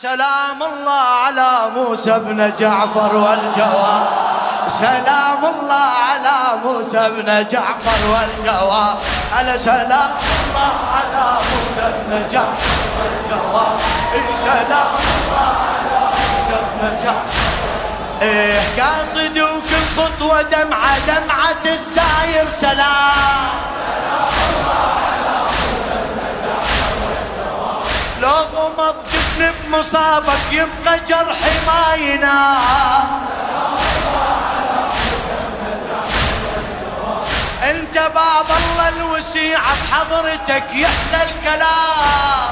سلام الله على موسى بن جعفر والجواب سلام الله على موسى بن جعفر والجواب على سلام الله على موسى بن جعفر والجواب سلام الله على موسى بن جعفر. إيه قاصد وكل خطوة دمعة دمعة الساير سلام. جفن بمصابك يبقى جرحي ما ينام انت باب الله الوسيع بحضرتك يحلى الكلام.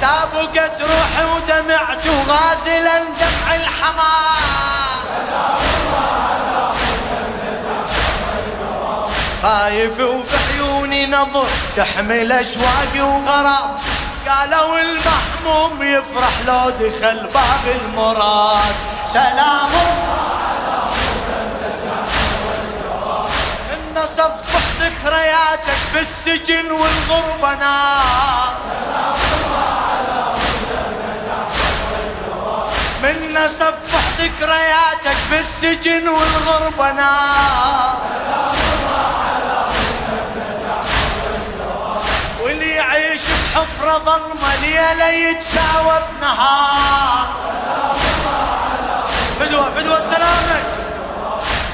سابقت روحي ودمعت غازلا دمع الحمام. خايف وبعيوني نظر تحمل أشواقي وغرام قالوا المحموم يفرح لو دخل باب المراد. سلام إن صفح ذكرياتك بالسجن والغربة نار من صفح ذكرياتك بالسجن والغربة نار بحفرة ظلمة ليلة يتساوى بنهار فدوة فدوة سلامك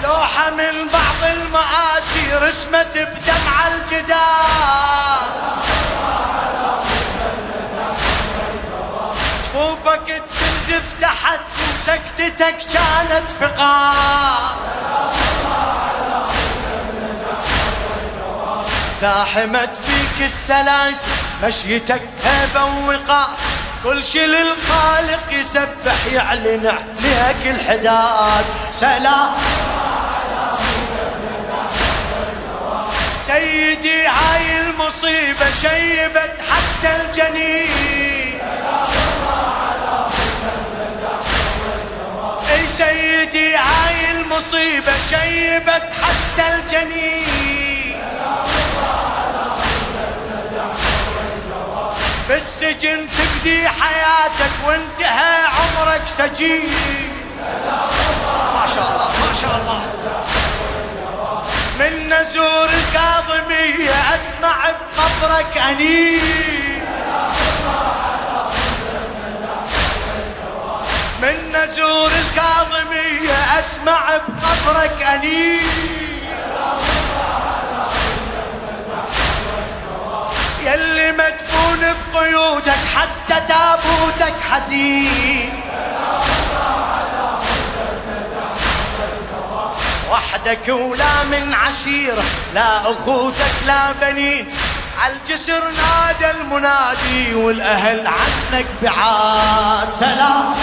لوحة من بعض المآسي رسمت بدمع الجدار. جفوفك تنزف تحت وسكتتك كانت فقار. ثاحمت بيك السلاسل مشيتك هيبة ووقار كل شي للخالق يسبح يعلن عليك الحداد. سلام. سيدي هاي المصيبة شيبت حتى الجنين. إي سيدي هاي المصيبة شيبت حتى الجنين. بالسجن تبدي حياتك وانتهى عمرك سجين. ما شاء الله ما شاء الله. من نزور الكاظمية أسمع بقبرك أنين. من نزور الكاظمية أسمع بقبرك أنين. بقيودك حتى تابوتك حزين. وحدك ولا من عشيرة لا أخوتك لا بنين. عالجسر نادى المنادي والأهل عنك بعاد. سلام.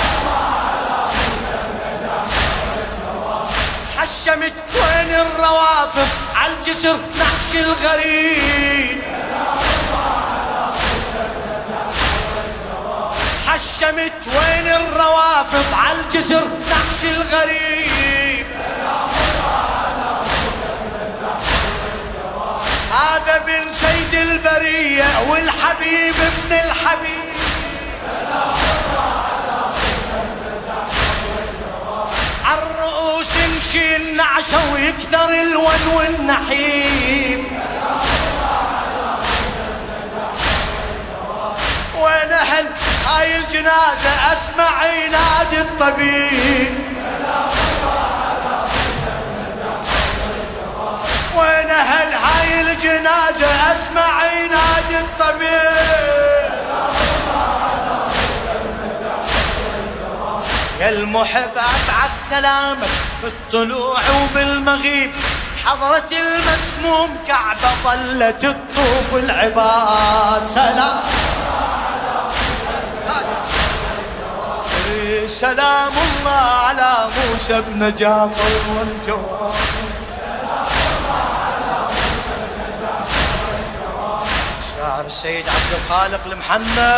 حشمت وين الروافض؟ عالجسر نعش الغريب. حشمت وين الروافض عالجسر نعش الغريب. هذا بن سيد البرية والحبيب ابن الحبيب. عالرؤوس نشيل نعشة ويكثر الون والنحيب. الجنازة أسمع ينادي الطبيب. وين أهل هاي الجنازة أسمع ينادي الطبيب. يا المحب ابعث سلامك بالطلوع وبالمغيب. حضرة المسموم كعبة ظلت تطوف العباد. سلام. سلام الله على موسى بن جعفر والجواب شاعر السيد عبد الخالق المحنى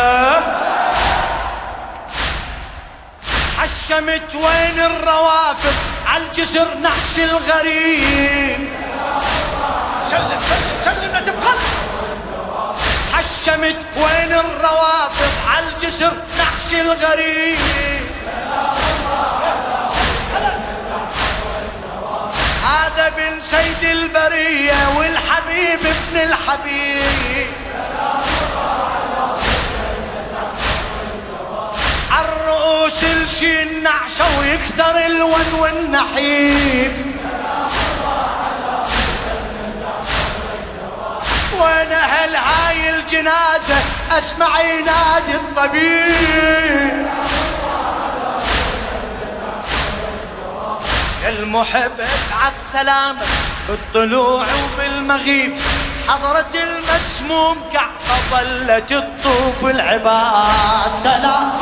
حشمت وين الروافد عالجسر نحش الغريب. سلم سلم سلم لا تبقى. حش شمت وين الروافض عالجسر نحش الغريب. سيد البرية والحبيب ابن الحبيب. عالرؤوس الشي النعشة ويكثر الون والنحيب. وين أهل هاي الجنازة أسمع ينادي الطبيب. المحب ابعث سلامك بالطلوع وبالمغيب حضرة المسموم كعبة ظلت تطوف العباد. سلام.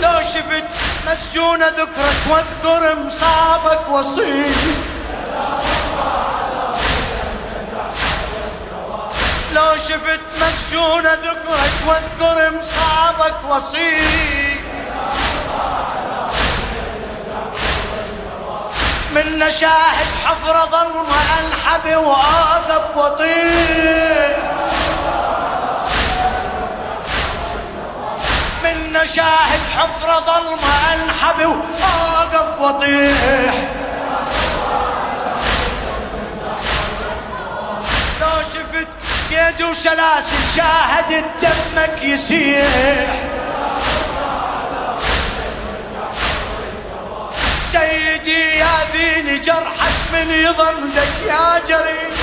لو شفت مسجونة ذكرك واذكر مصابك وصيب. لو شفت مسجونة ذكرك واذكر مصابك وصيب. من شاهد حفرة ظلمة انحبي وأقف وطيح من شاهد حفرة ظلمة انحبي وأقف وطيح. لو شفت قيد وسلاسل شاهدت دمك يسيح. جرحك من يضمدك يا جريح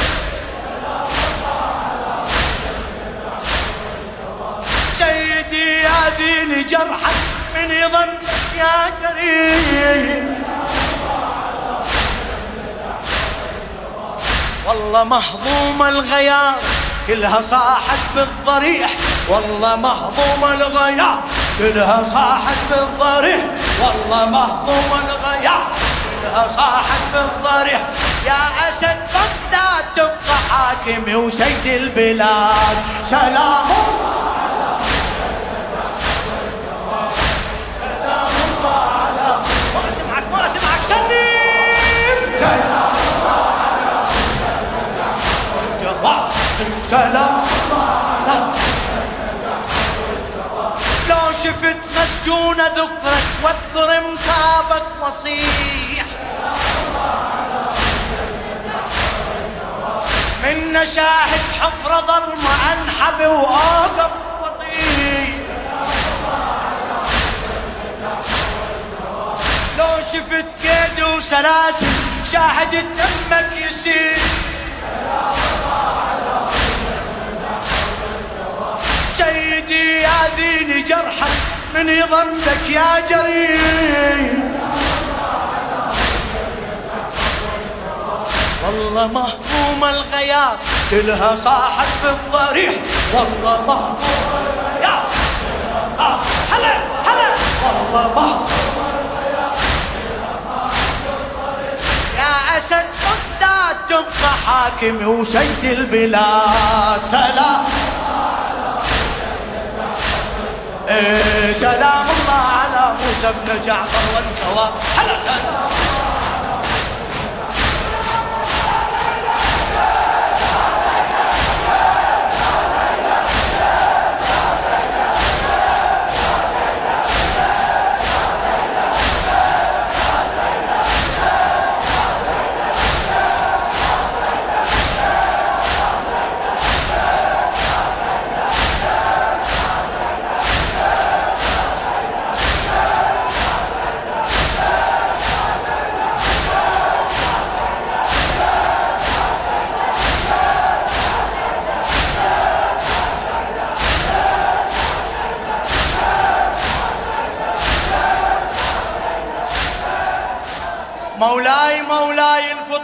سيدي يا ذيني جرحك من يضمدك يا جريح والله مهضوم الغيار كلها صاحت بالضريح. والله مهضوم الغيار كلها صاحت بالضريح. والله مهضوم الغيار كلها صاحت بالضريح يا أسد بغداد تبقى حاكمي وسيد البلاد. سلام. سلم سلام. لو شفت مسجونة ذكرك واذكر مصابك وصيح من شاهد حفرة ظلمة أنحب واقف وطيح لو شفت قيد وسلاسل شاهد دمك يسيل. سيدي يا ذيني جرحك من يضمك يا جريح والله مهموم الغياب كلها صاحت بالضريح. والله مهموم الغياب آه، هلا هلا والله مهموم يا أسد تبقى حاكم وسيد البلاد. سلام. إيه سلام الله على موسى بن جعفر والجواب. هلا سلام.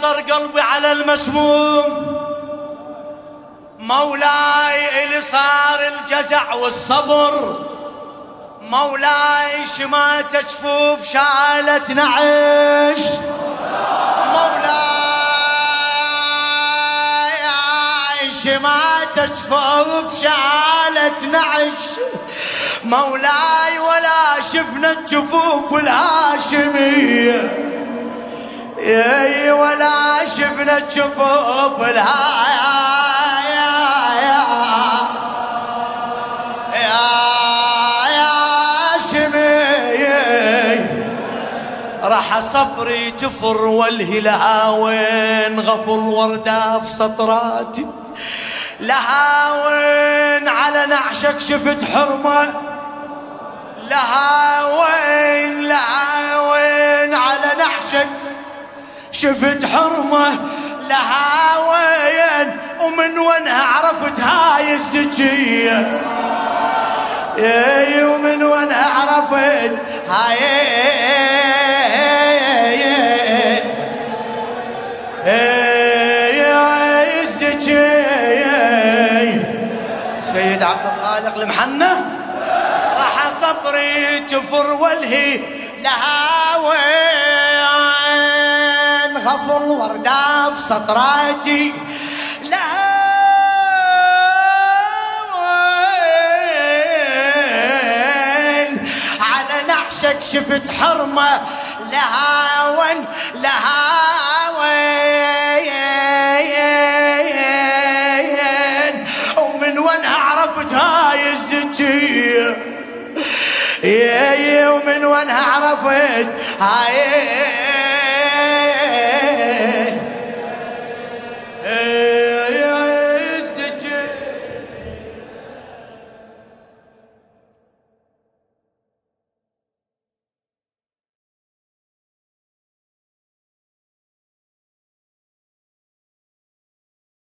الفطر قلبي على المسموم. مولاي اللي صار الجزع والصبر. مولاي شمات جفوف شالت نعش مولاي شمات جفوف شالت نعش مولاي ولا شفنا الجفوف الهاشمية. إي ولا شفنا جفوف الهايا. راح صبري تفر والهلاوين غفر ورداف سطراتي لها وين على نعشك شفت حرمة. لهاوين لها شفت حرمة لهاوين ومن وينها عرفت هاي الزكية ومن وينها عرفت هاي؟ سيد عبد الخالق المحنة راح صبري تفر والهي لها وين؟ غفل وردة في سطراتي. وين على نعشك شفت حرمة لها وين؟ لها يا ومن وين عرفت؟ هاي.